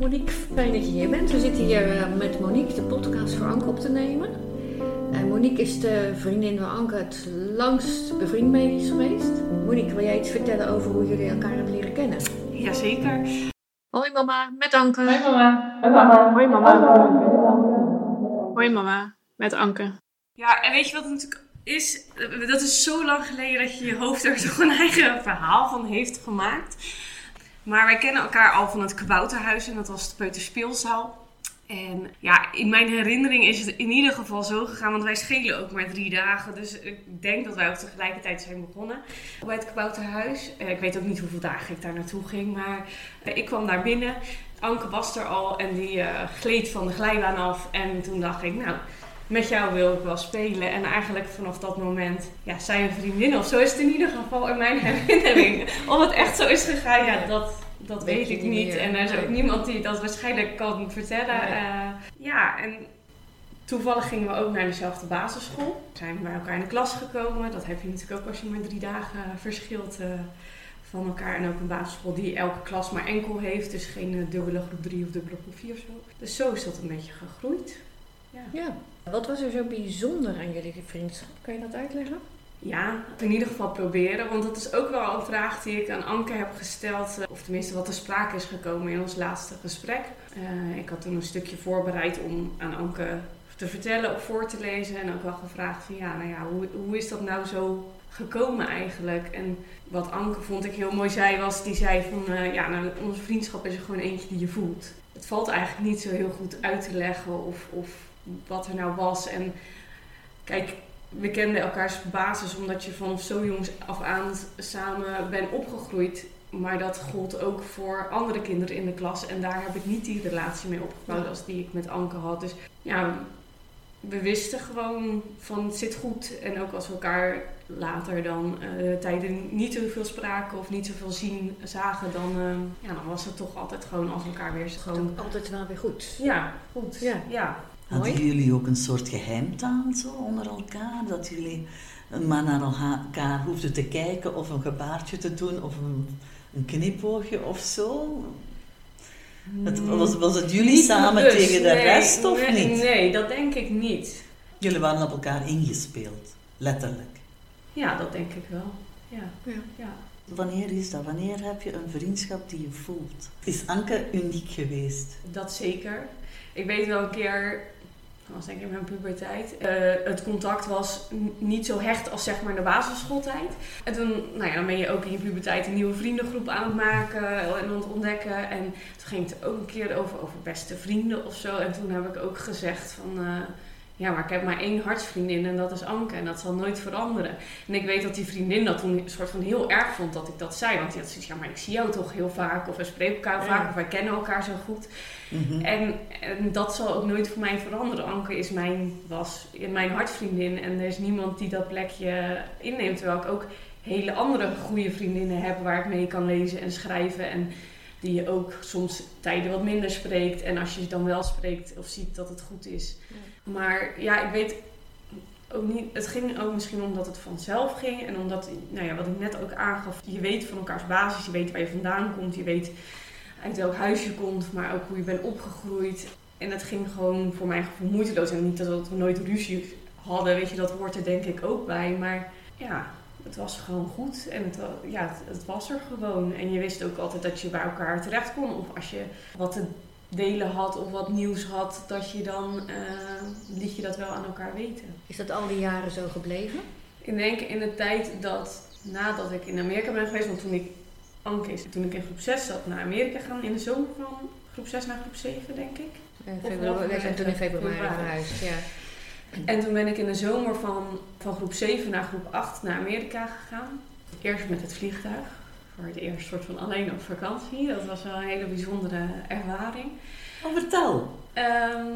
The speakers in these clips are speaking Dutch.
Monique, fijn dat je hier bent. We zitten hier eh, met Monique de podcast voor Anke op te nemen. En Monique is de vriendin waar Anke het langst bevriend mee is geweest. Monique, wil jij iets vertellen over hoe jullie elkaar hebben leren kennen? Jazeker. Hoi mama, met Anke. Hoi mama. Hoi mama. Hoi mama. Hoi mama, met Anke. Ja, en weet je wat het natuurlijk is? Dat is zo lang geleden dat je je hoofd er toch een eigen verhaal van heeft gemaakt. Maar wij kennen elkaar al van het Kabouterhuis en dat was de Peuterspeelzaal. En ja, in mijn herinnering is het in ieder geval zo gegaan, want wij schelen ook maar drie dagen. Dus ik denk dat wij ook tegelijkertijd zijn begonnen bij het Kabouterhuis. Eh, Ik weet ook niet hoeveel dagen ik daar naartoe ging, maar eh, ik kwam daar binnen. Anke was er al en die eh, gleed van de glijbaan af. En toen dacht ik, nou, met jou wil ik wel spelen. En eigenlijk vanaf dat moment ja, zijn we vriendinnen. Of zo is het in ieder geval in mijn herinnering. Of het echt zo is gegaan, ja, dat, dat Weet ik niet meer. En er is ook niemand die dat waarschijnlijk kan vertellen. Nee. Eh, ja, en toevallig gingen we ook naar dezelfde basisschool. Zijn we bij elkaar in de klas gekomen. Dat heb je natuurlijk ook als je maar drie dagen verschilt eh, van elkaar. En ook een basisschool die elke klas maar enkel heeft. Dus geen eh, dubbele groep 3 of dubbele groep 4 of zo. Dus zo is dat een beetje gegroeid. Ja. Wat was er zo bijzonder aan jullie vriendschap? Kan je dat uitleggen? Ja, in ieder geval proberen. Want dat is ook wel een vraag die ik aan Anke heb gesteld. eh, Of tenminste wat ter sprake is gekomen in ons laatste gesprek. Eh, ik had toen een stukje voorbereid om aan Anke te vertellen of voor te lezen. En ook wel gevraagd van ja, nou ja, hoe, hoe is dat nou zo gekomen eigenlijk? En wat Anke vond ik heel mooi zei was, die zei van eh, ja, nou, onze vriendschap is er gewoon eentje die je voelt. Het valt eigenlijk niet zo heel goed uit te leggen of, of wat er nou was. En kijk, we kenden elkaars basis omdat je vanaf zo jongs af aan samen bent opgegroeid. Maar dat gold ook voor andere kinderen in de klas. En daar heb ik niet die relatie mee opgebouwd als die ik met Anke had. Dus ja, we wisten gewoon van het zit goed. En ook als we elkaar later dan eh, tijden niet zoveel spraken of niet zoveel zien, zagen, dan, eh, ja, dan was het toch altijd gewoon als elkaar weer gewoon... Altijd wel weer goed. Ja, goed. Ja. ja. Mooi. Hadden jullie ook een soort geheimtaal zo onder elkaar? Dat jullie maar naar elkaar hoefden te kijken of een gebaartje te doen of een, een knipoogje of zo? Het, was, was het jullie Niet samen bewust, tegen de nee, rest of nee, niet? Nee, dat denk ik niet. Jullie waren op elkaar ingespeeld, letterlijk. Ja, dat denk ik wel. Ja, Ja. ja. Wanneer is dat? Wanneer heb je een vriendschap die je voelt? Is Anke uniek geweest? dat zeker. Ik weet wel een keer, dat was denk ik in mijn puberteit, eh, het contact was niet zo hecht als zeg maar de basisschooltijd. En toen, nou ja, dan ben je ook in je puberteit een nieuwe vriendengroep aan het maken en aan het ontdekken. En toen ging het ook een keer over, over beste vrienden of zo. En toen heb ik ook gezegd van... eh, ja, maar ik heb maar één hartsvriendin en dat is Anke en dat zal nooit veranderen. En ik weet dat die vriendin dat toen een soort van heel erg vond dat ik dat zei. Want die had zoiets, ja, maar ik zie jou toch heel vaak of we spreken elkaar Ja. vaak of wij kennen elkaar zo goed. Mhm. En, en dat zal ook nooit voor mij veranderen. Anke is mijn, was mijn hartvriendin en er is niemand die dat plekje inneemt. Terwijl ik ook hele andere goede vriendinnen heb waar ik mee kan lezen en schrijven. En die je ook soms tijden wat minder spreekt. En als je ze dan wel spreekt of ziet dat het goed is. Maar ja, ik weet ook niet. Het ging ook misschien omdat het vanzelf ging. En omdat, nou ja, wat ik net ook aangaf. Je weet van elkaars basis. Je weet waar je vandaan komt. Je weet uit welk huis je komt. Maar ook hoe je bent opgegroeid. En het ging gewoon voor mijn gevoel moeiteloos. En niet dat we nooit ruzie hadden. Weet je, dat hoort er denk ik ook bij. Maar ja, het was gewoon goed. En het, ja, het, het was er gewoon. En je wist ook altijd dat je bij elkaar terecht kon. Of als je wat te delen had of wat nieuws had, dat je dan eh, liet je dat wel aan elkaar weten. Is dat al die jaren zo gebleven? Ik denk in de tijd dat nadat ik in Amerika ben geweest, want toen ik Anke is, toen ik in groep 6 zat naar Amerika gaan, in de zomer van groep 6 naar groep 7 denk ik. Eh, Of februari- wij zijn toen in februari februari. verhuisd, ja. En toen ben ik in de zomer van, van groep 7 naar groep 8 naar Amerika gegaan. Eerst met het vliegtuig. Voor het eerst soort van alleen op vakantie. Dat was wel een hele bijzondere ervaring. Oh, vertel. Ehm,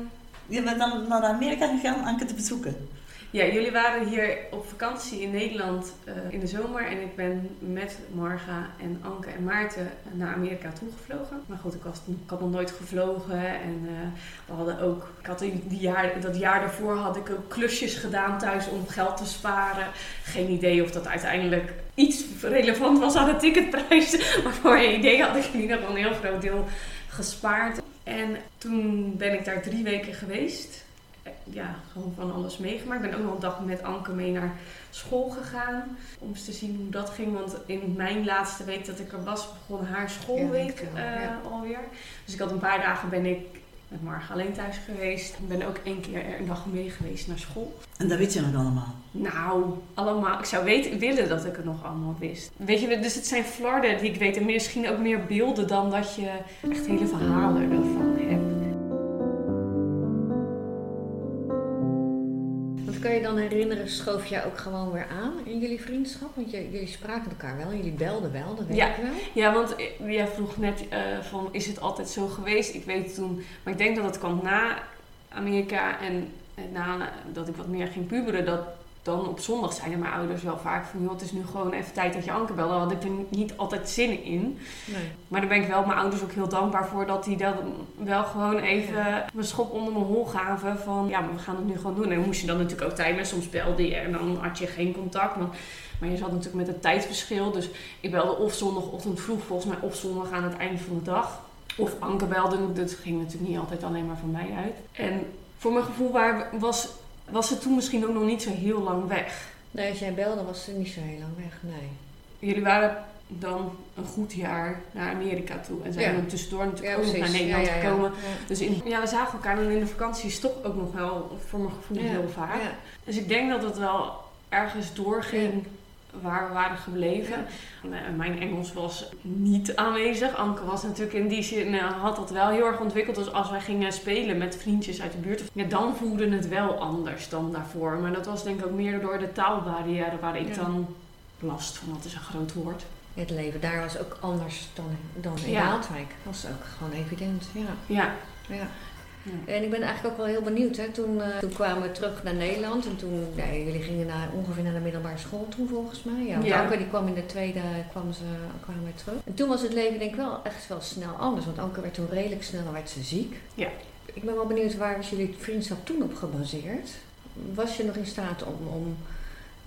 Je bent dan naar Amerika gegaan Anke te bezoeken. Ja, jullie waren hier op vakantie in Nederland eh, in de zomer. En ik ben met Marga en Anke en Maarten naar Amerika toegevlogen. Maar goed, ik, was, had nog nooit gevlogen. En eh, we hadden ook, ik had die jaar, dat jaar daarvoor had ik ook klusjes gedaan thuis om geld te sparen. Geen idee of dat uiteindelijk iets relevant was aan de ticketprijs. Maar voor een idee had ik in ieder geval een heel groot deel gespaard. En toen ben ik daar drie weken geweest. Ja, gewoon van alles meegemaakt. Ik ben ook nog een dag met Anke mee naar school gegaan. Om eens te zien hoe dat ging. Want in mijn laatste week dat ik er was, begon haar schoolweek Ja, eh, ja. alweer. Dus ik had een paar dagen ben ik met Marga alleen thuis geweest. Ik ben ook één keer een dag mee geweest naar school. En dat weet je nog allemaal. Nou, allemaal. Ik zou weten, willen dat ik het nog allemaal wist. Weet je, dus het zijn flarden die ik weet. En misschien ook meer beelden dan dat je echt hele verhalen ervan hebt. Kan je dan herinneren, schoof jij ook gewoon weer aan in jullie vriendschap? Want je- jullie spraken elkaar wel, jullie belden wel, dat weet Ja. ik wel. Ja, want eh, jij vroeg net eh, van, is het altijd zo geweest? Ik weet toen, maar ik denk dat het kwam na Amerika en na dat ik wat meer ging puberen, dat dan op zondag zeiden mijn ouders wel vaak van, joh, het is nu gewoon even tijd dat je Anke belt. Daar had ik er niet altijd zin in. Nee. Maar daar ben ik wel mijn ouders ook heel dankbaar voor dat die dan wel gewoon even mijn schop onder mijn hol gaven van ja, maar we gaan het nu gewoon doen. En dan moest je dan natuurlijk ook timen. Soms belde je en dan had je geen contact. Maar, maar je zat natuurlijk met het tijdverschil. Dus ik belde of zondagochtend vroeg volgens mij of zondag aan het einde van de dag. Of Anke belde. Dat ging natuurlijk niet altijd alleen maar van mij uit. En voor mijn gevoel waar- was, was ze toen misschien ook nog niet zo heel lang weg. Nee, als jij belde was ze niet zo heel lang weg, nee. Jullie waren dan een goed jaar naar Amerika toe. En zijn Ja. dan tussendoor natuurlijk Ja, ook nog naar Nederland Ja, gekomen. Ja. Dus in, ja, we zagen elkaar dan in de vakanties toch ook nog wel, voor mijn gevoel, heel vaak. Dus ik denk dat het wel ergens doorging waar we waren gebleven. Eh, Mijn Engels was niet aanwezig. Anke was natuurlijk in die zin, eh, had dat wel heel erg ontwikkeld. Dus als wij gingen spelen met vriendjes uit de buurt, ja, dan voelde het wel anders dan daarvoor. Maar dat was denk ik ook meer door de taalbarrière waar ik Ja. dan last van, dat is een groot woord. Het leven daar was ook anders dan, dan in Ja. Dat was ook gewoon evident, ja. Ja, ja. Ja. En ik ben eigenlijk ook wel heel benieuwd. Hè. Toen, eh, toen kwamen we terug naar Nederland. En toen, jullie gingen naar, ongeveer naar de middelbare school toen volgens mij. Ja, want Ja. Anke die kwam in de tweede, kwam ze, kwamen we terug. En toen was het leven denk ik wel echt wel snel anders. Want Anke werd toen redelijk snel, werd ze ziek. Ja. Ik ben wel benieuwd, waar was jullie vriendschap toen op gebaseerd? Was je nog in staat om, om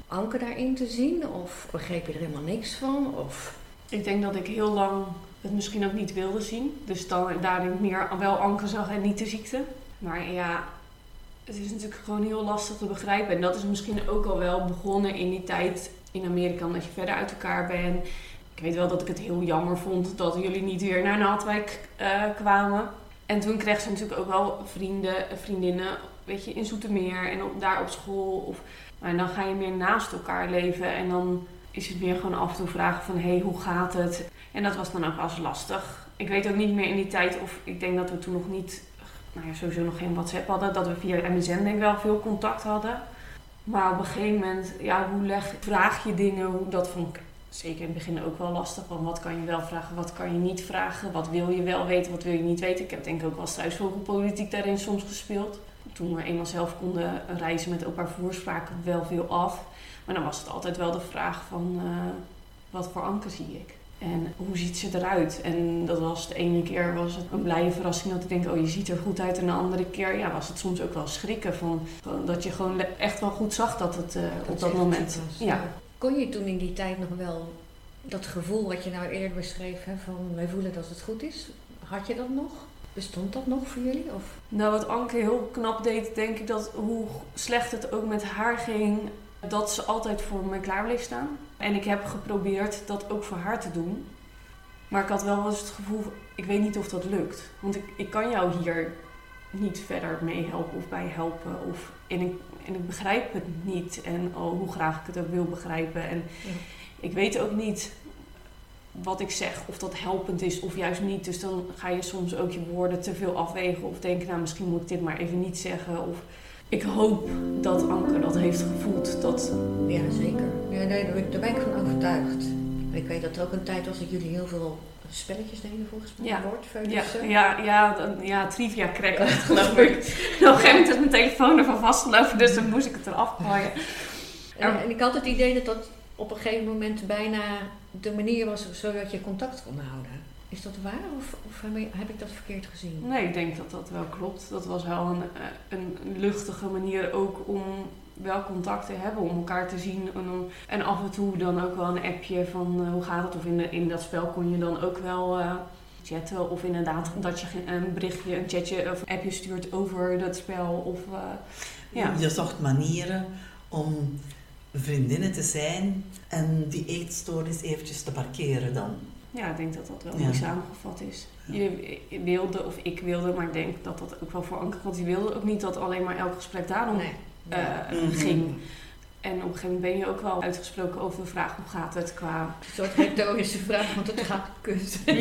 Anke daarin te zien? Of begreep je er helemaal niks van? Of... Ik denk dat ik heel lang het misschien ook niet wilde zien. Dus dan daarin meer wel Anke zag en niet de ziekte. Maar ja, het is natuurlijk gewoon heel lastig te begrijpen. En dat is misschien ook al wel begonnen in die tijd in Amerika, omdat je verder uit elkaar bent. Ik weet wel dat ik het heel jammer vond dat jullie niet weer naar Naaldwijk eh, kwamen. En toen kreeg ze natuurlijk ook wel vrienden, en vriendinnen, weet je, in Zoetermeer en op, daar op school. Of, maar dan ga je meer naast elkaar leven en dan is het meer gewoon af en toe vragen van, hé, hey, hoe gaat het? En dat was dan ook eens lastig. Ik weet ook niet meer in die tijd of, ik denk dat we toen nog niet, nou ja, sowieso nog geen WhatsApp hadden. Dat we via MSN denk wel veel contact hadden. Maar op een gegeven moment, ja, hoe leg, vraag je dingen? Hoe, dat vond ik zeker in het begin ook wel lastig. Want wat kan je wel vragen, wat kan je niet vragen? Wat wil je wel weten, wat wil je niet weten? Ik heb denk ik ook wel struisvogelpolitiek daarin soms gespeeld. Toen we eenmaal zelf konden reizen met opa voer, spraken we wel veel af. Maar dan was het altijd wel de vraag van, eh, wat voor Anke zie ik? En hoe ziet ze eruit? En dat was de ene keer was het een blije verrassing dat ik denk, oh je ziet er goed uit. En de andere keer ja, was het soms ook wel schrikken van, van dat je gewoon echt wel goed zag dat het eh, op dat moment... was. Ja. Kon je toen in die tijd nog wel dat gevoel wat je nou eerder beschreef, hè, van wij voelen dat het goed is, had je dat nog? Bestond dat nog voor jullie? Of? Nou, wat Anke heel knap deed, denk ik dat hoe slecht het ook met haar ging, dat ze altijd voor me klaar bleef staan. En ik heb geprobeerd dat ook voor haar te doen. Maar ik had wel eens het gevoel, ik weet niet of dat lukt. Want ik, ik kan jou hier niet verder mee helpen of bij helpen. Of, en, ik, en ik begrijp het niet. En oh, hoe graag ik het ook wil begrijpen. En Ja. ik weet ook niet wat ik zeg, of dat helpend is of juist niet. Dus dan ga je soms ook je woorden te veel afwegen of denken, nou misschien moet ik dit maar even niet zeggen. Of ik hoop dat Anke dat heeft gevoeld. Dat, Ja, zeker. Ja, nee, daar, ben ik- van overtuigd. Ik weet dat er ook een tijd was dat jullie heel veel spelletjes deden volgens mij. Ja. Ja. ja, ja, ja, trivia cracker, geloof ik. Op een gegeven moment is mijn telefoon ervan vastgelopen, dus dan moest ik het eraf gooien. En, en ik had het idee dat dat op een gegeven moment bijna de manier was zodat je contact kon houden. Is dat waar of, of heb, ik, heb ik dat verkeerd gezien? Nee, ik denk dat dat wel klopt. Dat was wel een, eh, een luchtige manier ook om wel contact te hebben, om elkaar te zien. En, en af en toe dan ook wel een appje van eh, hoe gaat het? Of in, de, in dat spel kon je dan ook wel eh, chatten. Of inderdaad dat je een berichtje, een chatje of appje stuurt over dat spel. Of, uh, ja. Je zocht manieren om vriendinnen te zijn en die eetstories eventjes te parkeren dan. Ja, ik denk dat dat wel ja. samengevat is. Je wilde, of ik wilde, maar ik denk dat dat ook wel voor Anke, want die wilde ook niet dat alleen maar elk gesprek daarom nee. Uh, ging. En op een gegeven moment ben je ook wel uitgesproken over de vraag hoe gaat het qua... Een soort retorische vraag, want het gaat kut. Ja,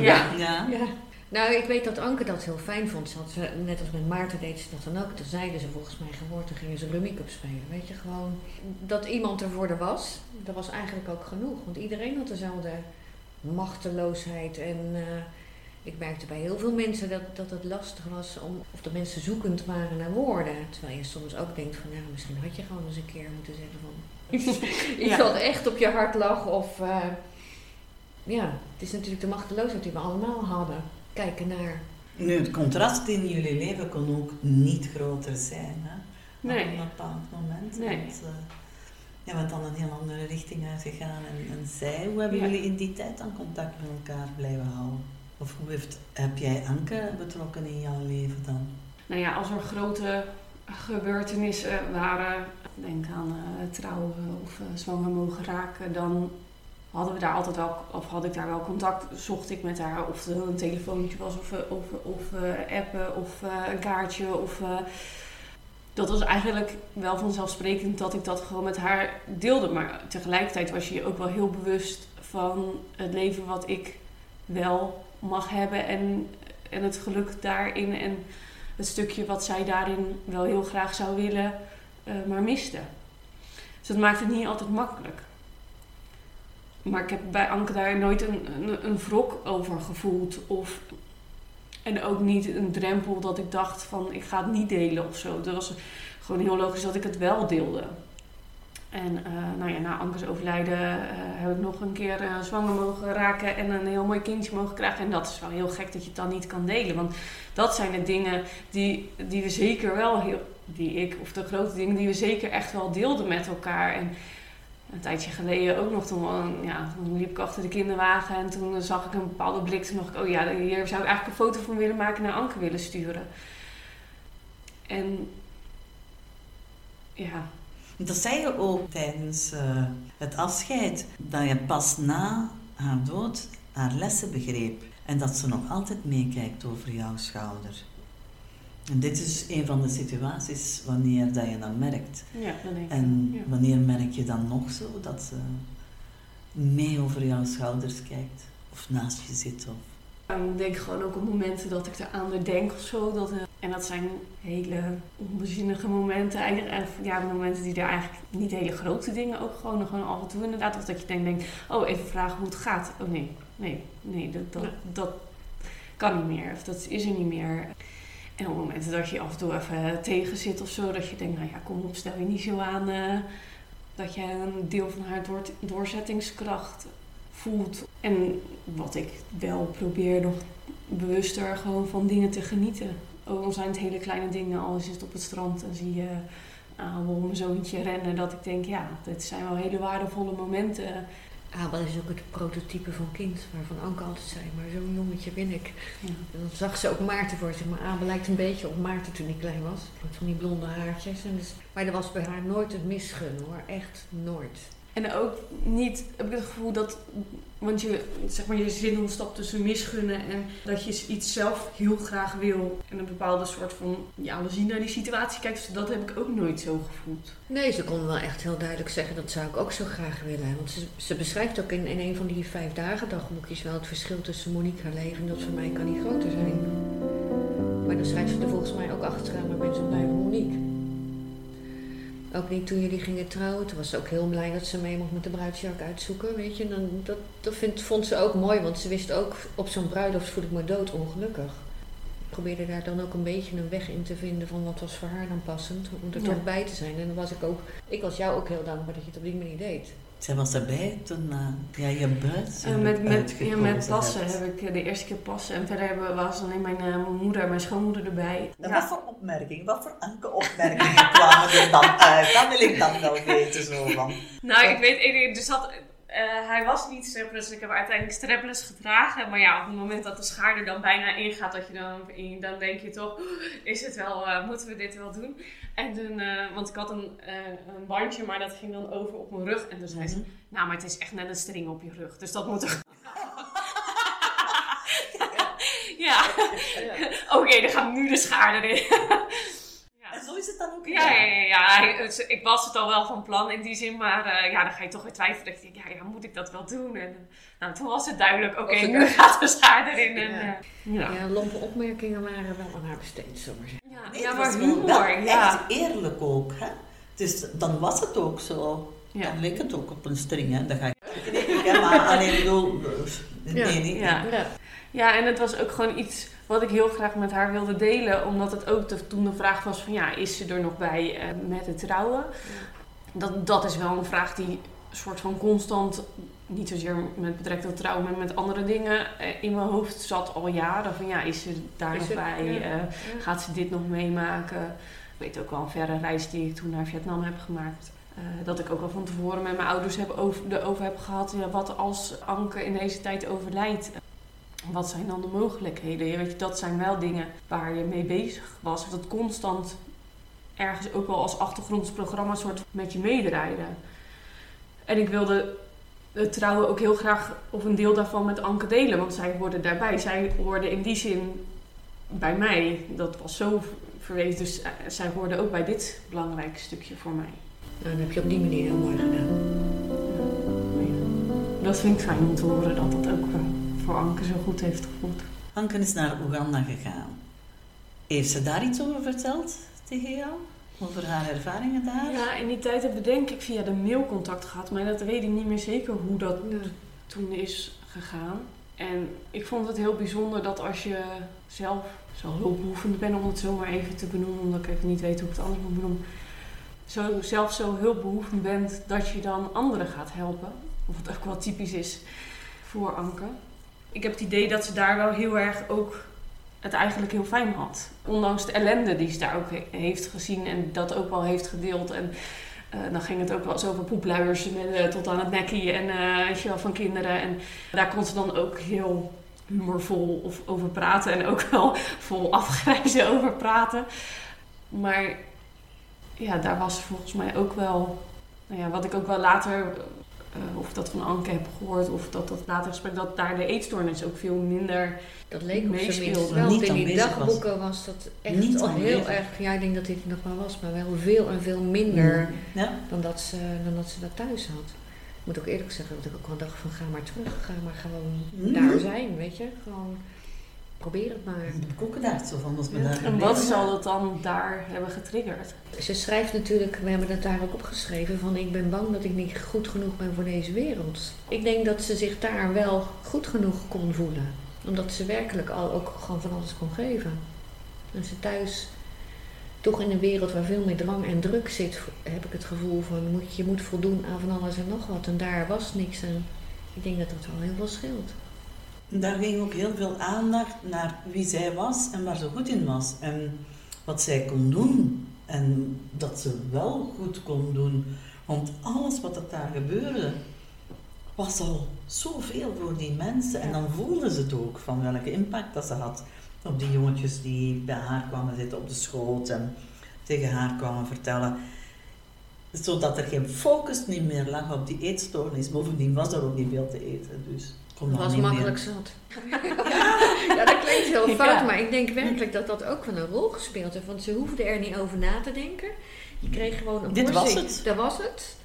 ja. ja. ja. Nou, ik weet dat Anke dat heel fijn vond. Ze had, net als met Maarten deed ze dat dan ook. Toen zeiden ze volgens mij gehoord, toen gingen ze Rummy Cup spelen. Weet je, gewoon dat iemand er voor de was, dat was eigenlijk ook genoeg. Want iedereen had dezelfde machteloosheid. En uh, ik merkte bij heel veel mensen dat, dat het lastig was om, of de mensen zoekend waren naar woorden. Terwijl je soms ook denkt van, ja, misschien had je gewoon eens een keer moeten zeggen van iets wat echt op je hart lag. Of uh, ja, het is natuurlijk de machteloosheid die we allemaal hadden. Kijken naar. Nu, het contrast in jullie leven kon ook niet groter zijn, hè? Nee. Op een bepaald moment. Nee. Want, uh, je bent dan een heel andere richting uitgegaan. En, en zij, hoe hebben jullie in die tijd dan contact met elkaar blijven houden? Of hoe heeft, heb jij Anke betrokken in jouw leven dan? Nou ja, als er grote gebeurtenissen waren, denk aan uh, trouwen of uh, zwanger mogen raken, dan hadden we daar altijd wel, of had ik daar wel contact, zocht ik met haar of een telefoontje was of, of, of uh, appen of een kaartje of dat was eigenlijk wel vanzelfsprekend dat ik dat gewoon met haar deelde. Maar tegelijkertijd was je je ook wel heel bewust van het leven wat ik wel mag hebben en, en het geluk daarin en het stukje wat zij daarin wel heel graag zou willen, uh, maar miste. Dus dat maakt het niet altijd makkelijk. Maar ik heb bij Anke daar nooit een, een, een wrok over gevoeld. Of, en ook niet een drempel dat ik dacht van ik ga het niet delen of zo. Dat was gewoon heel logisch dat ik het wel deelde. En uh, nou ja, na Anke's overlijden uh, heb ik nog een keer uh, zwanger mogen raken en een heel mooi kindje mogen krijgen. En dat is wel heel gek dat je het dan niet kan delen. Want dat zijn de dingen die, die we zeker wel, heel, die ik, of de grote dingen die we zeker echt wel deelden met elkaar. En een tijdje geleden ook nog, toen, ja, toen liep ik achter de kinderwagen en toen zag ik een bepaalde blik. Toen dacht ik, oh ja, hier zou ik eigenlijk een foto van willen maken naar Anke willen sturen. En ja, dat zei je ook tijdens uh, het afscheid, dat je pas na haar dood haar lessen begreep en dat ze nog altijd meekijkt over jouw schouder. En dit is een van de situaties wanneer dat je dat merkt. Ja, dat denk ik. En ja. wanneer merk je dan nog zo dat ze mee over jouw schouders kijkt of naast je zit? Of... Ik denk gewoon ook op momenten dat ik er aan denk of zo. Dat, uh, en dat zijn hele onbezinnige momenten. Eigenlijk, ja, momenten die er eigenlijk niet hele grote dingen ook gewoon, gewoon af en toe inderdaad. Of dat je denkt, denkt, oh even vragen hoe het gaat. Oh nee, nee, nee, dat, dat, dat kan niet meer. Of dat is er niet meer. En op momenten dat je af en toe even tegen zit of zo. Dat je denkt, nou ja, kom op, stel je niet zo aan. Uh, dat je een deel van haar door, doorzettingskracht voelt. En wat ik wel probeer nog bewuster gewoon van dingen te genieten. Ook al zijn het hele kleine dingen, al is het op het strand en zie je Abel, mijn zoontje, rennen. Dat ik denk, ja, dit zijn wel hele waardevolle momenten. Abel is ook het prototype van kind, waarvan Anke altijd zei, maar zo'n jongetje ben ik. Ja. En dan zag ze ook Maarten voor zich, maar Abel lijkt een beetje op Maarten toen hij klein was. Met van die blonde haartjes. En dus, maar er was bij haar nooit een misgun hoor, echt nooit. En ook niet, heb ik het gevoel dat, want je, zeg maar, je zin ontstapt tussen misgunnen en dat je iets zelf heel graag wil. En een bepaalde soort van, ja, we zien naar die situatie kijkt. Dus dat heb ik ook nooit zo gevoeld. Nee, ze kon wel echt heel duidelijk zeggen, dat zou ik ook zo graag willen. Want ze, beschrijft ook in, in een van die vijf dagen dagboekjes wel het verschil tussen Monique haar leven en dat voor mij kan niet groter zijn. Maar dan schrijft ze er volgens mij ook achteraan, maar ben zo blijven Monique. Ook niet toen jullie gingen trouwen. Toen was ze ook heel blij dat ze mee mocht met de bruidsjak uitzoeken. Weet je, dan, dat, dat vindt, vond ze ook mooi, want ze wist ook op zo'n bruiloft voel ik me dood ongelukkig. Ik probeerde daar dan ook een beetje een weg in te vinden van wat was voor haar dan passend, om er ja. toch bij te zijn. En dan was ik ook, ik was jou ook heel dankbaar dat je het op die manier deed. Zij was erbij toen uh, ja, je bruid uh, met, met, ja, met passen hebt. heb ik de eerste keer passen. En verder hebben, was alleen mijn, uh, moeder en mijn schoonmoeder erbij. En ja. wat voor opmerkingen, wat voor anke opmerkingen kwamen er dan uit? Dat wil ik dan wel weten zo van. Nou, ik weet, er zat eh, hij was niet strapless. Ik heb uiteindelijk strapless gedragen. Maar ja, op het moment dat de schaar er dan bijna ingaat, dat je dan, in, dan denk je toch, is het wel, uh, moeten we dit wel doen? En toen, uh, want ik had een, een bandje, maar dat ging dan over op mijn rug. En toen zei ze, nou, maar het is echt net een string op je rug. Dus dat moet er... ja. ja. Oké, okay, dan gaat nu de schaar erin. En zo is het dan ook? Ja, ja, ja, ja. Ik was het al wel van plan in die zin, maar uh, ja, dan ga je toch weer twijfelen. Ik denk, ja, ja, moet ik dat wel doen? En nou, toen was het duidelijk, oké, okay, nu gaat de schaar erin. En, ja. Uh, ja. ja, lompe opmerkingen waren wel aan haar besteed, zomaar Ja, nee, ja maar humor, ja. Echt eerlijk ook, hè? Dus dan was het ook zo. Ja. Dan leek het ook op een string, hè? Dan ga ik... Ja, maar alleen bedoel... Nee, ja. niet. Ja. Ja. ja, en het was ook gewoon iets wat ik heel graag met haar wilde delen. Omdat het ook de, toen de vraag was van ja, is ze er nog bij uh, met het trouwen? Dat, dat is wel een vraag die soort van constant, niet zozeer met betrekking tot trouwen, maar met andere dingen uh, in mijn hoofd zat al jaren. Van ja, is ze daar is nog het, bij? Ja. Uh, gaat ze dit nog meemaken? Ik weet ook wel een verre reis die ik toen naar Vietnam heb gemaakt. dat ik ook al van tevoren met mijn ouders heb over, erover heb gehad. Ja, wat als Anke in deze tijd overlijdt? Wat zijn dan de mogelijkheden? Je weet, dat zijn wel dingen waar je mee bezig was. Dat constant ergens ook wel als achtergrondsprogramma soort met je meedraaide. En ik wilde het trouwen ook heel graag of een deel daarvan met Anke delen. Want zij hoorde daarbij. Zij hoorde in die zin bij mij. Dat was zo verwezen. Dus zij hoorde ook bij dit belangrijke stukje voor mij. Nou, dat heb je op die manier heel mooi gedaan. Ja. Dat vind ik fijn om te horen dat dat ook voor Anke zo goed heeft gevoeld. Anke is naar Oeganda gegaan. Heeft ze daar iets over verteld tegen jou? Over haar ervaringen daar? Ja, in die tijd hebben we denk ik via de mail contact gehad. Maar dat weet ik niet meer zeker hoe dat toen is gegaan. En ik vond het heel bijzonder dat als je zelf zo hulpbehoevend bent, om het zo maar even te benoemen, omdat ik even niet weet hoe ik het anders moet benoemen. Zo, zelf zo hulpbehoevend bent dat je dan anderen gaat helpen. Of het ook wel typisch is voor Anke ik heb het idee dat ze daar wel heel erg ook het eigenlijk heel fijn had. Ondanks de ellende die ze daar ook heeft gezien en dat ook wel heeft gedeeld. En uh, dan ging het ook wel eens over poepluiers met, uh, tot aan het nekkie en uh, van kinderen. En daar kon ze dan ook heel humorvol of over praten en ook wel vol afgrijzen over praten. Maar ja, daar was volgens mij ook wel, nou ja, wat ik ook wel later of dat van Anke heb gehoord, of dat dat later gesprek, dat daar de eetstoornis ook veel minder Dat leek op zijn minst wel. Niet in die dagboeken was. was. dat echt niet al heel erg, ja ik denk dat dit nog maar was, maar wel veel en veel minder mm. ja. dan, dat ze, dan dat ze dat thuis had. Ik moet ook eerlijk zeggen dat ik ook wel dacht van ga maar terug, ga maar gewoon mm. daar zijn, weet je. Gewoon probeer het maar. Koeken daar zo van als we daar En wat zal het dan daar hebben getriggerd? Ze schrijft natuurlijk, we hebben het daar ook opgeschreven, van ik ben bang dat ik niet goed genoeg ben voor deze wereld. Ik denk dat ze zich daar wel goed genoeg kon voelen. Omdat ze werkelijk al ook gewoon van alles kon geven. En ze thuis toch in een wereld waar veel meer drang en druk zit, heb ik het gevoel van je moet voldoen aan van alles en nog wat. En daar was niks. En ik denk dat dat wel heel veel scheelt. Daar ging ook heel veel aandacht naar wie zij was en waar ze goed in was. En wat zij kon doen. En dat ze wel goed kon doen. Want alles wat er daar gebeurde, was al zoveel voor die mensen. En dan voelden ze het ook van welke impact dat ze had op die jongetjes die bij haar kwamen zitten op de schoot en tegen haar kwamen vertellen. Zodat er geen focus niet meer lag op die eetstoornis. Bovendien was er ook niet veel te eten. Dus dat was makkelijk zat. ja, dat klinkt heel fout, maar ik denk werkelijk dat dat ook wel een rol gespeeld heeft. Want ze hoefden er niet over na te denken. Je kreeg gewoon een Dit was het. Dat was het.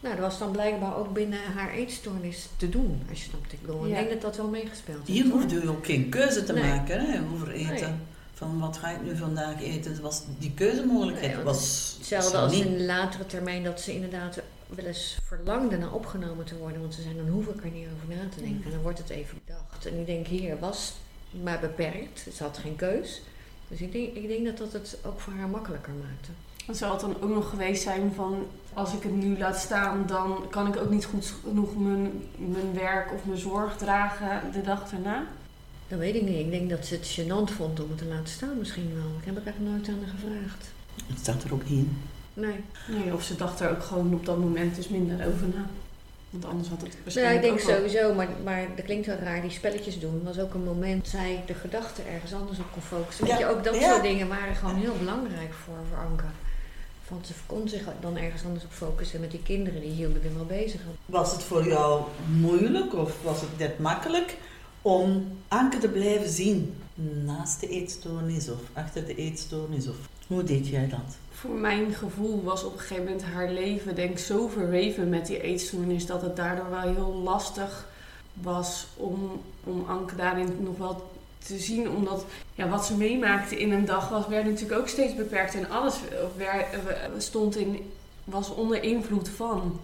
Nou, dat was dan blijkbaar ook binnen haar eetstoornis te doen, als je snapt. Ik bedoel, ik denk dat dat wel meegespeeld heeft. Hier hoefde je ook geen keuze te maken hè, over eten. Van wat ga ik nu vandaag eten? Was, die keuzemogelijkheid nee, was... Hetzelfde als in de latere termijn dat ze inderdaad wel eens verlangde naar opgenomen te worden. Want ze zijn, dan hoef ik er niet over na te denken. En dan wordt het even bedacht. En ik denk, hier was maar beperkt. Ze had geen keus. Dus ik denk, ik denk dat dat het ook voor haar makkelijker maakte. Het zou het dan ook nog geweest zijn van als ik het nu laat staan, dan kan ik ook niet goed genoeg mijn, mijn werk of mijn zorg dragen de dag erna? Dat weet ik niet. Ik denk dat ze het gênant vond om het te laten staan misschien wel. Ik heb er echt nooit aan haar gevraagd. Het staat er ook niet in. Nee. nee. Of ze dacht er ook gewoon op dat moment dus minder over na. Want anders had het waarschijnlijk ik denk sowieso, maar, maar dat klinkt wel raar, die spelletjes doen was ook een moment dat zij de gedachten ergens anders op kon focussen. Weet Ja, je, ook dat ja. soort dingen waren gewoon heel belangrijk voor, voor Anke. Want ze kon zich dan ergens anders op focussen met die kinderen, die hielden er wel bezig. Was het voor jou moeilijk of was het net makkelijk om Anke te blijven zien naast de eetstoornis of achter de eetstoornis? Of hoe deed jij dat? Voor mijn gevoel was op een gegeven moment haar leven denk zo verweven met die eetstoornis dat het daardoor wel heel lastig was om, om Anke daarin nog wel te zien. Omdat ja, wat ze meemaakte in een dag was, werd natuurlijk ook steeds beperkt en alles wer- stond in, was onder invloed van.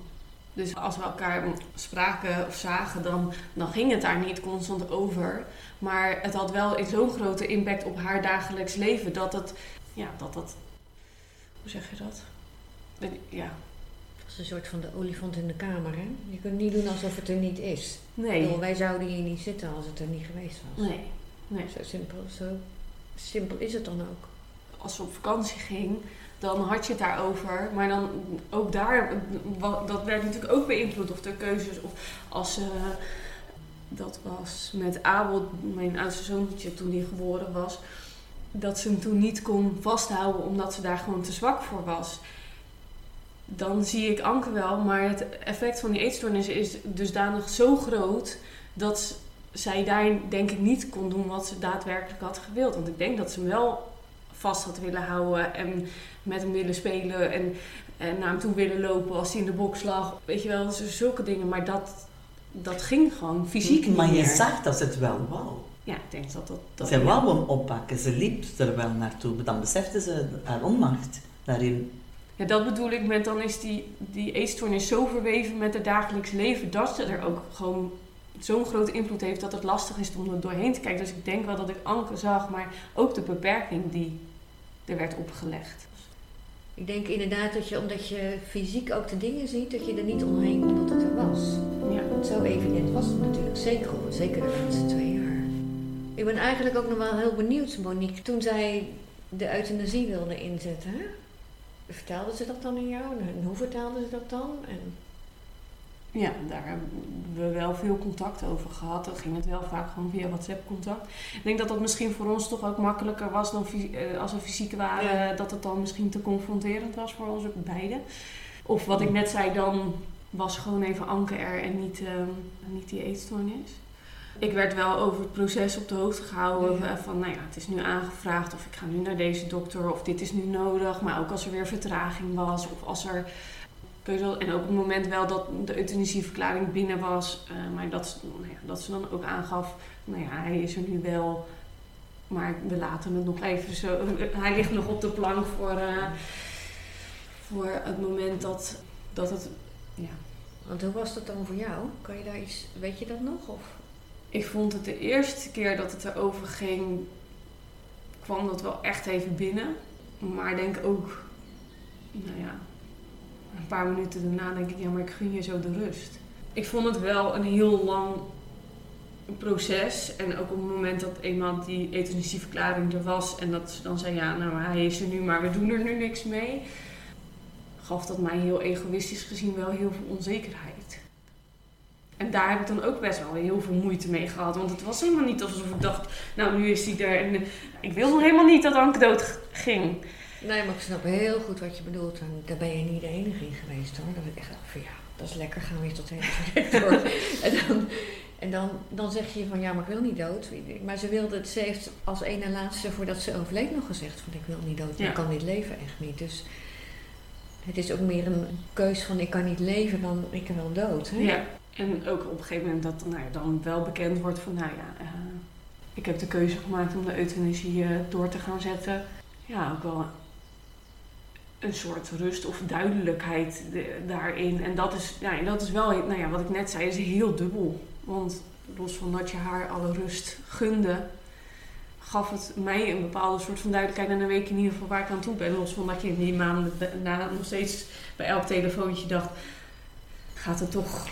Dus als we elkaar spraken of zagen, dan, dan ging het daar niet constant over. Maar het had wel zo'n grote impact op haar dagelijks leven dat het, ja, dat dat hoe zeg je dat? Ja, Dat is een soort van de olifant in de kamer, hè? Je kunt niet doen alsof het er niet is. Nee. bedoel, wij zouden hier niet zitten als het er niet geweest was. Nee, nee. Zo simpel, zo simpel is het dan ook. Als ze op vakantie ging, dan had je het daarover. Maar dan ook daar, dat werd natuurlijk ook beïnvloed. Of de keuzes, of als ze, dat was met Abel, mijn oudste zoontje, toen die geboren was. Dat ze hem toen niet kon vasthouden omdat ze daar gewoon te zwak voor was. Dan zie ik Anke wel, maar het effect van die eetstoornis is dusdanig zo groot dat zij daar denk ik niet kon doen wat ze daadwerkelijk had gewild. Want ik denk dat ze hem wel vast had willen houden en met hem willen spelen en, en naar hem toe willen lopen als hij in de box lag. Weet je wel, zulke dingen. Maar dat, dat ging gewoon fysiek niet maar je meer. zag dat het wel wou. Ja, ik denk dat dat... dat Ze wou hem oppakken, ze liep er wel naartoe. Dan besefte ze haar onmacht daarin. Ja, dat bedoel ik met dan is die, die eetstoornis zo verweven met het dagelijks leven dat ze er ook gewoon zo'n grote invloed heeft dat het lastig is om er doorheen te kijken. Dus ik denk wel dat ik Anke zag, maar ook de beperking die er werd opgelegd. Ik denk inderdaad dat je, omdat je fysiek ook de dingen ziet, dat je er niet omheen kon dat het er was. Ja. Want zo evident was het natuurlijk zeker, zeker de laatste twee jaar. Ik ben eigenlijk ook nog wel heel benieuwd, Monique. Toen zij de euthanasie wilde inzetten, hè? vertelde ze dat dan aan jou? En hoe vertelde ze dat dan? En, Ja, daar hebben we wel veel contact over gehad. Dan ging het wel vaak gewoon via WhatsApp-contact. Ik denk dat dat misschien voor ons toch ook makkelijker was dan eh, als we fysiek waren. Ja. Dat het dan misschien te confronterend was voor ons beiden. Of wat ik net zei, dan was gewoon even Anke er en niet, ehm, niet die eetstoornis. Ik werd wel over het proces op de hoogte gehouden. Ja. eh, Van, nou ja, het is nu aangevraagd of ik ga nu naar deze dokter of dit is nu nodig. Maar ook als er weer vertraging was of als er En ook op het moment wel dat de euthanasieverklaring binnen was. eh, maar dat, nou ja, dat ze dan ook aangaf, nou ja, hij is er nu wel. Maar we laten het nog even zo. Hij ligt nog op de plank voor, eh, voor het moment dat, dat het. Ja. want hoe was dat dan voor jou? Kan je daar iets, weet je dat nog? Of? Ik vond het de eerste keer dat het erover ging, kwam dat wel echt even binnen. Maar ik denk ook, nou ja, een paar minuten daarna denk ik, ja, maar ik gun je zo de rust. Ik vond het wel een heel lang proces. En ook op het moment dat eenmaal die euthanasieverklaring er was en dat ze dan zei, ja, nou hij is er nu, maar we doen er nu niks mee. Gaf dat mij heel egoïstisch gezien wel heel veel onzekerheid. En daar heb ik dan ook best wel heel veel moeite mee gehad. Want het was helemaal niet alsof ik dacht, nou nu is hij er. En eh, ik wil nog helemaal niet dat Anke dood ging. Nee, maar ik snap heel goed wat je bedoelt. En daar ben je niet de enige in geweest hoor. Dat ik echt dacht van ja, dat is lekker, gaan we weer tot de hele door. en dan, en dan, dan zeg je van ja, maar ik wil niet dood. Maar ze wilde het, ze heeft als ene laatste voordat ze overleed nog gezegd van ik wil niet dood. Ja. Ik kan dit leven echt niet. Dus het is ook meer een keus van ik kan niet leven dan ik wil dood. Hè? Ja. En ook op een gegeven moment dat nou ja, dan wel bekend wordt van, nou ja, eh, ik heb de keuze gemaakt om de euthanasie eh, door te gaan zetten. Ja, ook wel een soort rust of duidelijkheid de- daarin. En dat is, ja, en dat is wel, nou ja, wat ik net zei, is heel dubbel. Want los van dat je haar alle rust gunde, gaf het mij een bepaalde soort van duidelijkheid. En dan weet ik in ieder geval waar ik aan toe ben. Los van dat je in die maanden daarna nog steeds bij elk telefoontje dacht, gaat het toch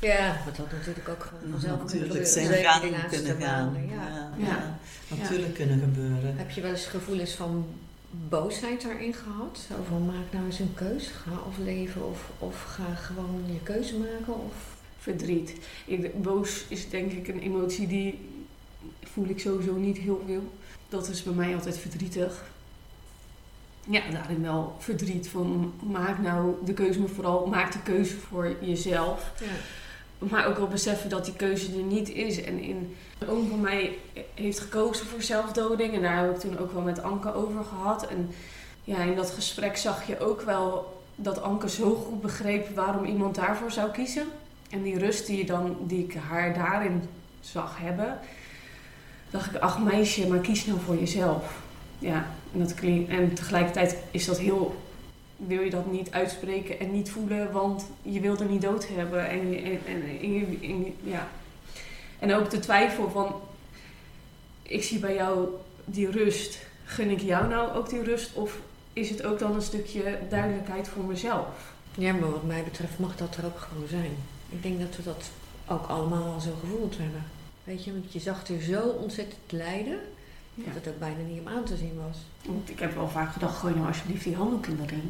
Ja, wat had natuurlijk ook gewoon vanzelf kunnen natuurlijk gebeuren. zijn gang kunnen gaan. maanden, ja. Ja, Ja. ja, natuurlijk kunnen gebeuren. Heb je wel eens gevoelens van boosheid daarin gehad? Over maak nou eens een keuze. Ga of leven of, of ga gewoon je keuze maken? Of... Verdriet. Ik, boos is denk ik een emotie die voel ik sowieso niet heel veel. Dat is bij mij altijd verdrietig. Ja, daarin wel verdriet van maak nou de keuze, maar vooral maak de keuze voor jezelf. Ja. Maar ook wel beseffen dat die keuze er niet is. En in, een oom van mij heeft gekozen voor zelfdoding. En daar heb ik toen ook wel met Anke over gehad. En ja, in dat gesprek zag je ook wel dat Anke zo goed begreep waarom iemand daarvoor zou kiezen. En die rust die, je dan, die ik haar daarin zag hebben, dacht ik, ach meisje, maar kies nou voor jezelf. Ja, en, dat klinkt, en tegelijkertijd is dat heel, wil je dat niet uitspreken en niet voelen, want je wilt er niet dood hebben. En, en, en, en- en- ja. en ook de twijfel van, ik zie bij jou die rust, gun ik jou nou ook die rust? Of is het ook dan een stukje duidelijkheid voor mezelf? ja, maar wat mij betreft mag dat er ook gewoon zijn. Ik denk dat we dat ook allemaal al zo gevoeld hebben. Weet je, want je zag er zo ontzettend lijden, Ja. dat het ook bijna niet om aan te zien was. Want ik heb wel vaak gedacht, gooi nou alsjeblieft die handdoek in de ring.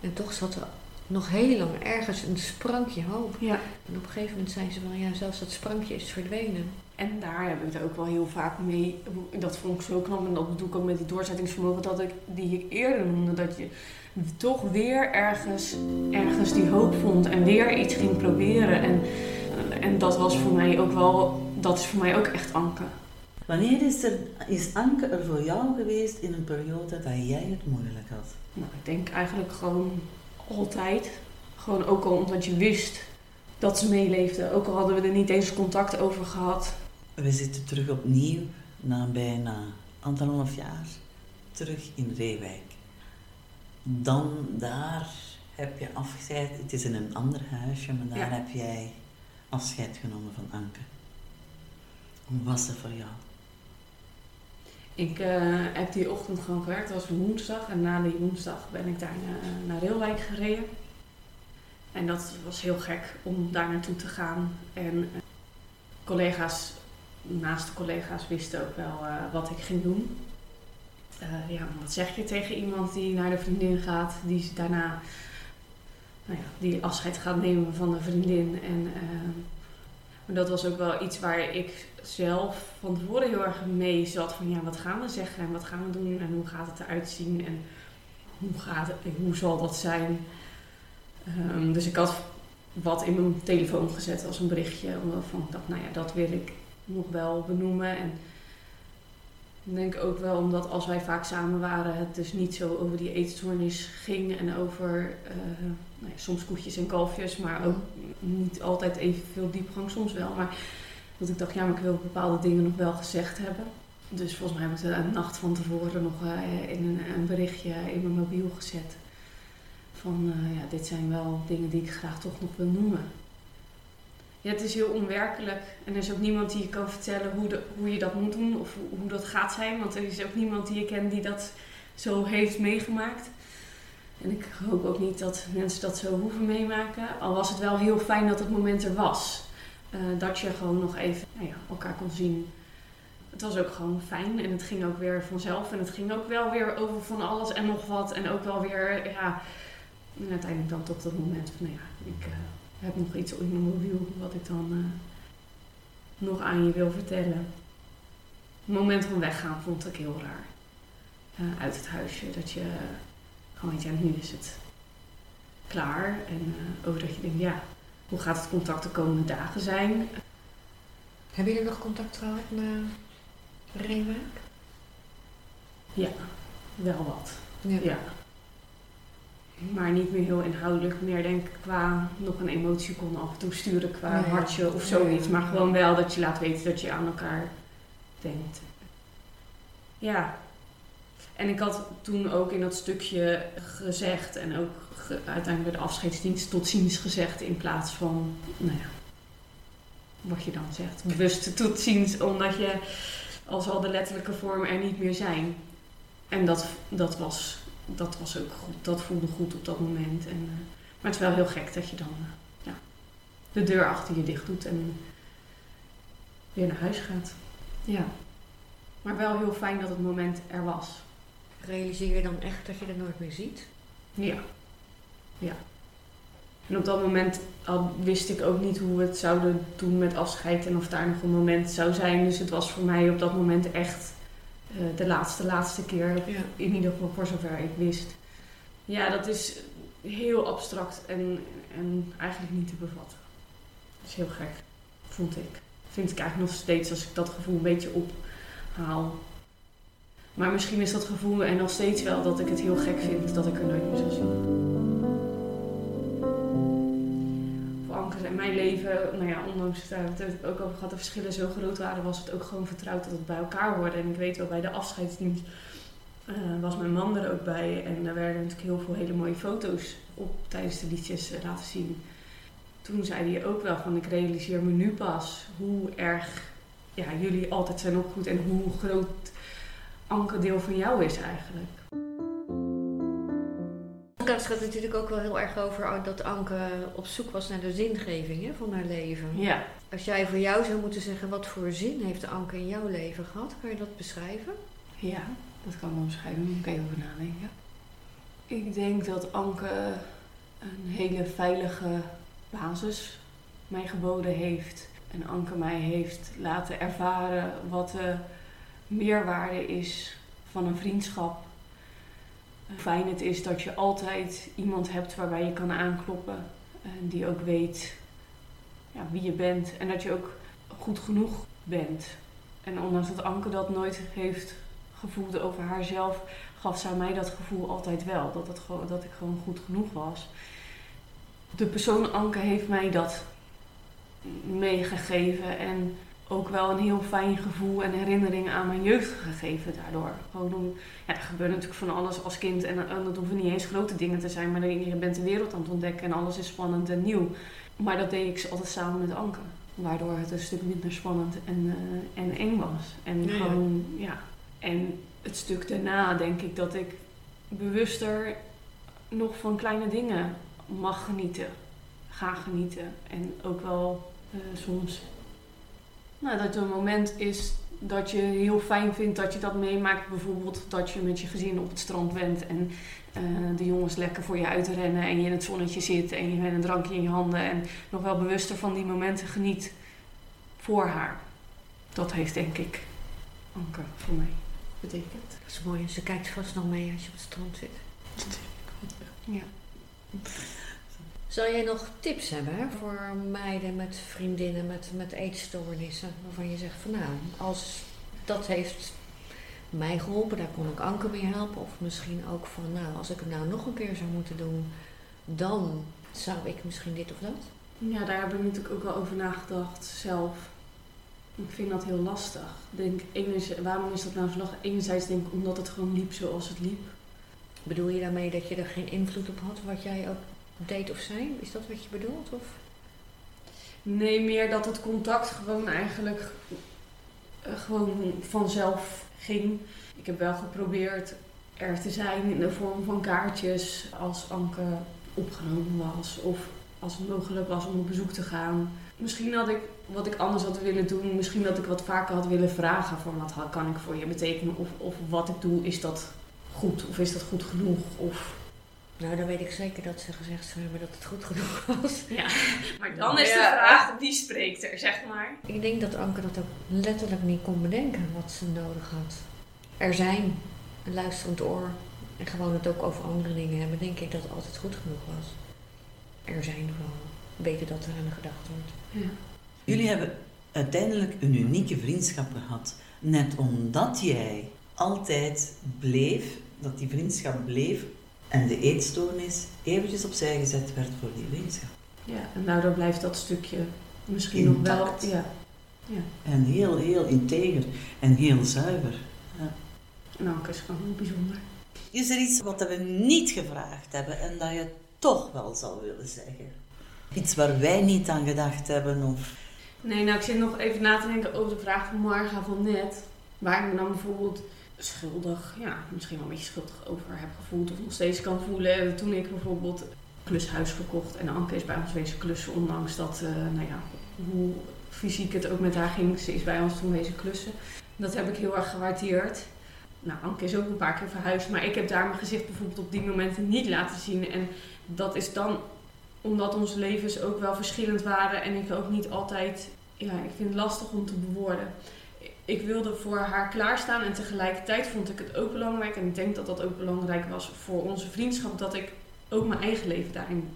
En toch zat er nog heel lang ergens een sprankje hoop. Ja. En op een gegeven moment zei ze van ja, zelfs dat sprankje is verdwenen. En daar hebben we het ook wel heel vaak mee. Dat vond ik zo knap. En dat bedoel ik ook met die doorzettingsvermogen dat ik, die ik eerder noemde. Dat je toch weer ergens, ergens die hoop vond. En weer iets ging proberen. En, en dat was voor mij ook wel. Dat is voor mij ook echt Anke. Wanneer is, er, is Anke er voor jou geweest in een periode dat jij het moeilijk had? Nou, ik denk eigenlijk gewoon altijd. Gewoon ook al omdat je wist dat ze meeleefde. Ook al hadden we er niet eens contact over gehad. We zitten terug opnieuw, na bijna anderhalf jaar, terug in Reewijk. Dan daar heb je afscheid, het is in een ander huisje, maar daar Ja. heb jij afscheid genomen van Anke. Hoe was dat voor jou? Ik eh, heb die ochtend gewoon gewerkt, dat was woensdag. En na die woensdag ben ik daar naar, naar Reelwijk gereden. En dat was heel gek om daar naartoe te gaan. En eh, collega's, naast de collega's, wisten ook wel eh, wat ik ging doen. Eh, ja, wat zeg je tegen iemand die naar de vriendin gaat, die daarna nou ja, die afscheid gaat nemen van de vriendin. En, eh, maar dat was ook wel iets waar ik zelf van tevoren heel erg mee zat. Van ja, wat gaan we zeggen en wat gaan we doen en hoe gaat het eruit zien en hoe, gaat hoe zal dat zijn. Ehm, dus ik had wat in mijn telefoon gezet als een berichtje. Omdat van, dacht, nou ja, dat wil ik nog wel benoemen. En ik denk ook wel omdat als wij vaak samen waren, het dus niet zo over die eetstoornis ging en over eh, nou soms koetjes en kalfjes, maar ook niet altijd evenveel diepgang, soms wel. Maar dat ik dacht, ja, maar ik wil bepaalde dingen nog wel gezegd hebben. Dus volgens mij heb ik het een nacht van tevoren nog eh, in een, een berichtje in mijn mobiel gezet. Van, eh, ja, dit zijn wel dingen die ik graag toch nog wil noemen. Ja, het is heel onwerkelijk. En er is ook niemand die je kan vertellen hoe, de, hoe je dat moet doen of hoe, hoe dat gaat zijn. Want er is ook niemand die je kent die dat zo heeft meegemaakt. En ik hoop ook niet dat mensen dat zo hoeven meemaken. Al was het wel heel fijn dat het moment er was. Eh, dat je gewoon nog even nou ja, elkaar kon zien. Het was ook gewoon fijn en het ging ook weer vanzelf. En het ging ook wel weer over van alles en nog wat. En ook wel weer, ja... En uiteindelijk dan tot dat moment van, nou ja, ik... eh, heb nog iets in mijn mobiel wat ik dan eh, nog aan je wil vertellen. Het moment van weggaan vond ik heel raar. Uit het huisje. Dat je gewoon weet, ja, nu is het klaar. En eh, ook dat je denkt, ja, hoe gaat het contact de komende dagen zijn? Hebben jullie nog contact gehad na Reewijk? Ja, wel wat. Ja. Ja. Maar niet meer heel inhoudelijk, meer denk ik qua nog een emotie kon af en toe sturen qua hartje of zoiets. Maar gewoon wel dat je laat weten dat je aan elkaar denkt. Ja. En ik had toen ook in dat stukje gezegd en ook ge- uiteindelijk bij de afscheidsdienst tot ziens gezegd in plaats van, nou ja, wat je dan zegt, bewust tot ziens, omdat je al zal de letterlijke vormen er niet meer zijn. En dat, dat, was, dat was ook goed. Dat voelde goed op dat moment. En, eh, maar het is wel heel gek dat je dan eh, ja, de deur achter je dicht doet en weer naar huis gaat. Ja. Maar wel heel fijn dat het moment er was. Realiseer je dan echt dat je er nooit meer ziet? Ja. Ja. En op dat moment al wist ik ook niet hoe we het zouden doen met afscheid en of daar nog een moment zou zijn. Dus het was voor mij op dat moment echt eh, de laatste, laatste keer. Ja. In ieder geval voor zover ik wist. Ja, dat is heel abstract en, en eigenlijk niet te bevatten. Dat is heel gek, vond ik. Vind ik eigenlijk nog steeds als ik dat gevoel een beetje ophaal. Maar misschien is dat gevoel er nog steeds wel dat ik het heel gek vind dat ik er nooit meer zal zien. Voor Anke in mijn leven, nou ja, ondanks hebben we het ook over gehad, de verschillen zo groot waren, was het ook gewoon vertrouwd dat het bij elkaar hoorde. En ik weet wel, bij de afscheidsdienst eh, was mijn man er ook bij. En daar werden natuurlijk heel veel hele mooie foto's op tijdens de liedjes eh, laten zien. Toen zei hij ook wel van, ik realiseer me nu pas hoe erg ja, jullie altijd zijn opgevoed en hoe groot Anke deel van jou is eigenlijk. Het gaat natuurlijk ook wel heel erg over dat Anke op zoek was naar de zingeving hè, van haar leven. Ja. Als jij voor jou zou moeten zeggen, wat voor zin heeft Anke in jouw leven gehad? Kan je dat beschrijven? Ja, dat kan ik wel beschrijven. Moet ik even over nadenken. Ik denk dat Anke een hele veilige basis mij geboden heeft. En Anke mij heeft laten ervaren wat de meerwaarde is van een vriendschap. Fijn het is dat je altijd iemand hebt waarbij je kan aankloppen. En die ook weet ja, wie je bent. En dat je ook goed genoeg bent. En ondanks dat Anke dat nooit heeft gevoeld over haarzelf, gaf zij mij dat gevoel altijd wel. Dat, het gewoon, dat ik gewoon goed genoeg was. De persoon Anke heeft mij dat meegegeven. En ook wel een heel fijn gevoel en herinneringen aan mijn jeugd gegeven daardoor. Gewoon om, ja, er gebeurt natuurlijk van alles als kind en, en dat hoeven niet eens grote dingen te zijn, maar je bent de wereld aan het ontdekken en alles is spannend en nieuw. Maar dat deed ik altijd samen met Anke, waardoor het een stuk minder spannend en, uh, en eng was. En Ja, gewoon, ja. En het stuk daarna denk ik dat ik bewuster nog van kleine dingen mag genieten, ga genieten. En ook wel eh, soms nou, dat er een moment is dat je heel fijn vindt dat je dat meemaakt. Bijvoorbeeld dat je met je gezin op het strand bent en eh, de jongens lekker voor je uitrennen en je in het zonnetje zit en je met een drankje in je handen en nog wel bewuster van die momenten geniet voor haar. Dat heeft denk ik Anke voor mij betekend. Dat is mooi. Ze kijkt vast nog mee als je op het strand zit. Ja. Zou jij nog tips hebben voor meiden met vriendinnen met, met eetstoornissen? Waarvan je zegt van nou, als dat heeft mij geholpen, daar kon ik Anke mee helpen. Of misschien ook van nou, als ik het nou nog een keer zou moeten doen, dan zou ik misschien dit of dat. Ja, daar heb ik natuurlijk ook wel over nagedacht zelf. Ik vind dat heel lastig. Denk, enerzijds, waarom is dat nou zo lastig? Enerzijds denk ik omdat het gewoon liep zoals het liep. Bedoel je daarmee dat je er geen invloed op had wat jij ook deed of zei? Is dat wat je bedoelt? Of? Nee, meer dat het contact gewoon eigenlijk eh, gewoon vanzelf ging. Ik heb wel geprobeerd er te zijn in de vorm van kaartjes als Anke opgenomen was. Of als het mogelijk was om op bezoek te gaan. Misschien had ik wat ik anders had willen doen. Misschien dat ik wat vaker had willen vragen van wat kan ik voor je betekenen. Of, of wat ik doe, is dat goed? Of is dat goed genoeg? Of Nou, dan weet ik zeker dat ze gezegd zou hebben dat het goed genoeg was. Ja, maar dan is de vraag wie spreekt er, zeg maar. Ik denk dat Anke dat ook letterlijk niet kon bedenken wat ze nodig had. Er zijn, een luisterend oor en gewoon het ook over andere dingen hebben, denk ik dat het altijd goed genoeg was. Er zijn gewoon, weten dat er aan gedacht wordt. Ja. Jullie hebben uiteindelijk een unieke vriendschap gehad. Net omdat jij altijd bleef, dat die vriendschap bleef en de eetstoornis eventjes opzij gezet werd voor die vriendschap. ja, en daardoor blijft dat stukje misschien nog wel. Intact. Ja. En heel, heel integer en heel zuiver. En Anke is gewoon heel bijzonder. Is er iets wat we niet gevraagd hebben en dat je toch wel zou willen zeggen? Iets waar wij niet aan gedacht hebben of... Nee, nou, ik zit nog even na te denken over de vraag van Marga van net. Waar ik me dan bijvoorbeeld schuldig, ja, misschien wel een beetje schuldig over heb gevoeld. Of nog steeds kan voelen. Toen ik bijvoorbeeld klushuis gekocht. En Anke is bij ons wezen klussen. Ondanks dat, eh, nou ja, hoe fysiek het ook met haar ging. Ze is bij ons toen wezen klussen. Dat heb ik heel erg gewaardeerd. nou, Anke is ook een paar keer verhuisd, maar ik heb daar mijn gezicht bijvoorbeeld op die momenten niet laten zien. En dat is dan omdat onze levens ook wel verschillend waren en ik ook niet altijd, ja, ik vind het lastig om te bewoorden. Ik wilde voor haar klaarstaan en tegelijkertijd vond ik het ook belangrijk, en ik denk dat dat ook belangrijk was voor onze vriendschap, dat ik ook mijn eigen leven daarin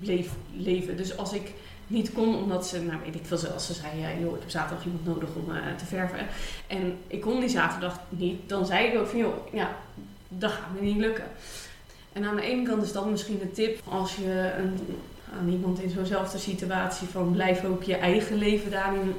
bleef leven. Dus als ik niet kon, omdat ze, nou weet ik veel, zoals ze zei, ja, joh, ik heb zaterdag iemand nodig om uh, te verven. En ik kon die zaterdag niet, dan zei ik ook van, joh, ja, dat gaat me niet lukken. En aan de ene kant is dat misschien de tip, als je een, aan iemand in zo'nzelfde situatie van blijf ook je eigen leven daarin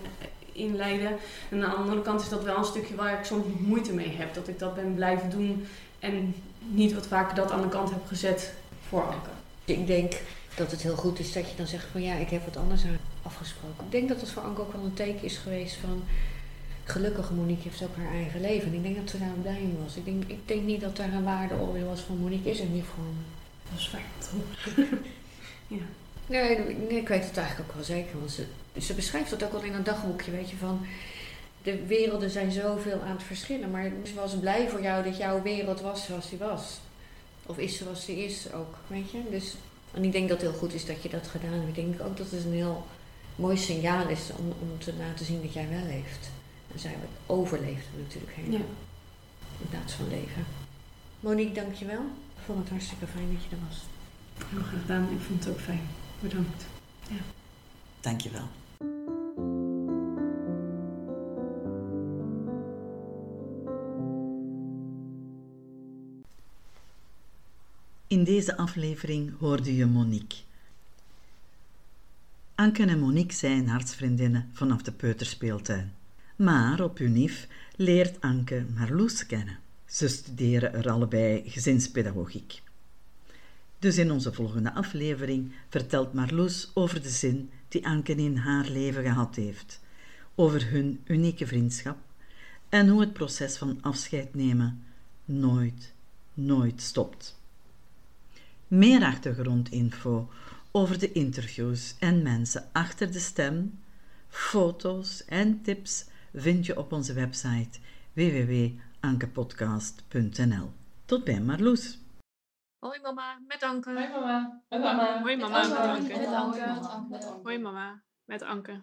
inleiden. En aan de andere kant is dat wel een stukje waar ik soms moeite mee heb, dat ik dat ben blijven doen en niet wat vaker dat aan de kant heb gezet voor Anke. Ik denk dat het heel goed is dat je dan zegt van ja, ik heb wat anders afgesproken. Ik denk dat het voor Anke ook wel een teken is geweest van gelukkig Monique heeft ook haar eigen leven. En ik denk dat ze daar blij mee was. Ik denk, ik denk niet dat daar een waardeoordeel was van Monique is er niet voor me. Dat is fijn, toch? ja. Nee, nee, ik weet het eigenlijk ook wel zeker. Want ze, ze beschrijft dat ook wel in een dagboekje, weet je, van de werelden zijn zoveel aan het verschillen. Maar ze was blij voor jou dat jouw wereld was zoals die was. Of is zoals die is ook, weet je. Dus en ik denk dat het heel goed is dat je dat gedaan hebt. Ik denk ook dat het een heel mooi signaal is om, om te laten zien dat jij wel leeft. En zij overleeft natuurlijk helemaal. Ja. In plaats van leven. Monique, dankjewel. Ik vond het hartstikke fijn dat je er was. Heel graag gedaan. Ik vond het ook fijn. Bedankt. Ja. Dankjewel. In deze aflevering hoorde je Monique. Anke en Monique zijn hartsvriendinnen vanaf de peuterspeeltuin. Maar op UNIF leert Anke Marloes kennen. Ze studeren er allebei gezinspedagogiek. Dus in onze volgende aflevering vertelt Marloes over de zin die Anke in haar leven gehad heeft, over hun unieke vriendschap en hoe het proces van afscheid nemen nooit, nooit stopt. Meer achtergrondinfo over de interviews en mensen achter de stem, foto's en tips vind je op onze website www.ankepodcast.nl. Tot bij Marloes. Hoi mama, met Anke. Hoi mama. Met Anke. Hoi mama, met Anke. Hoi mama, met Anke.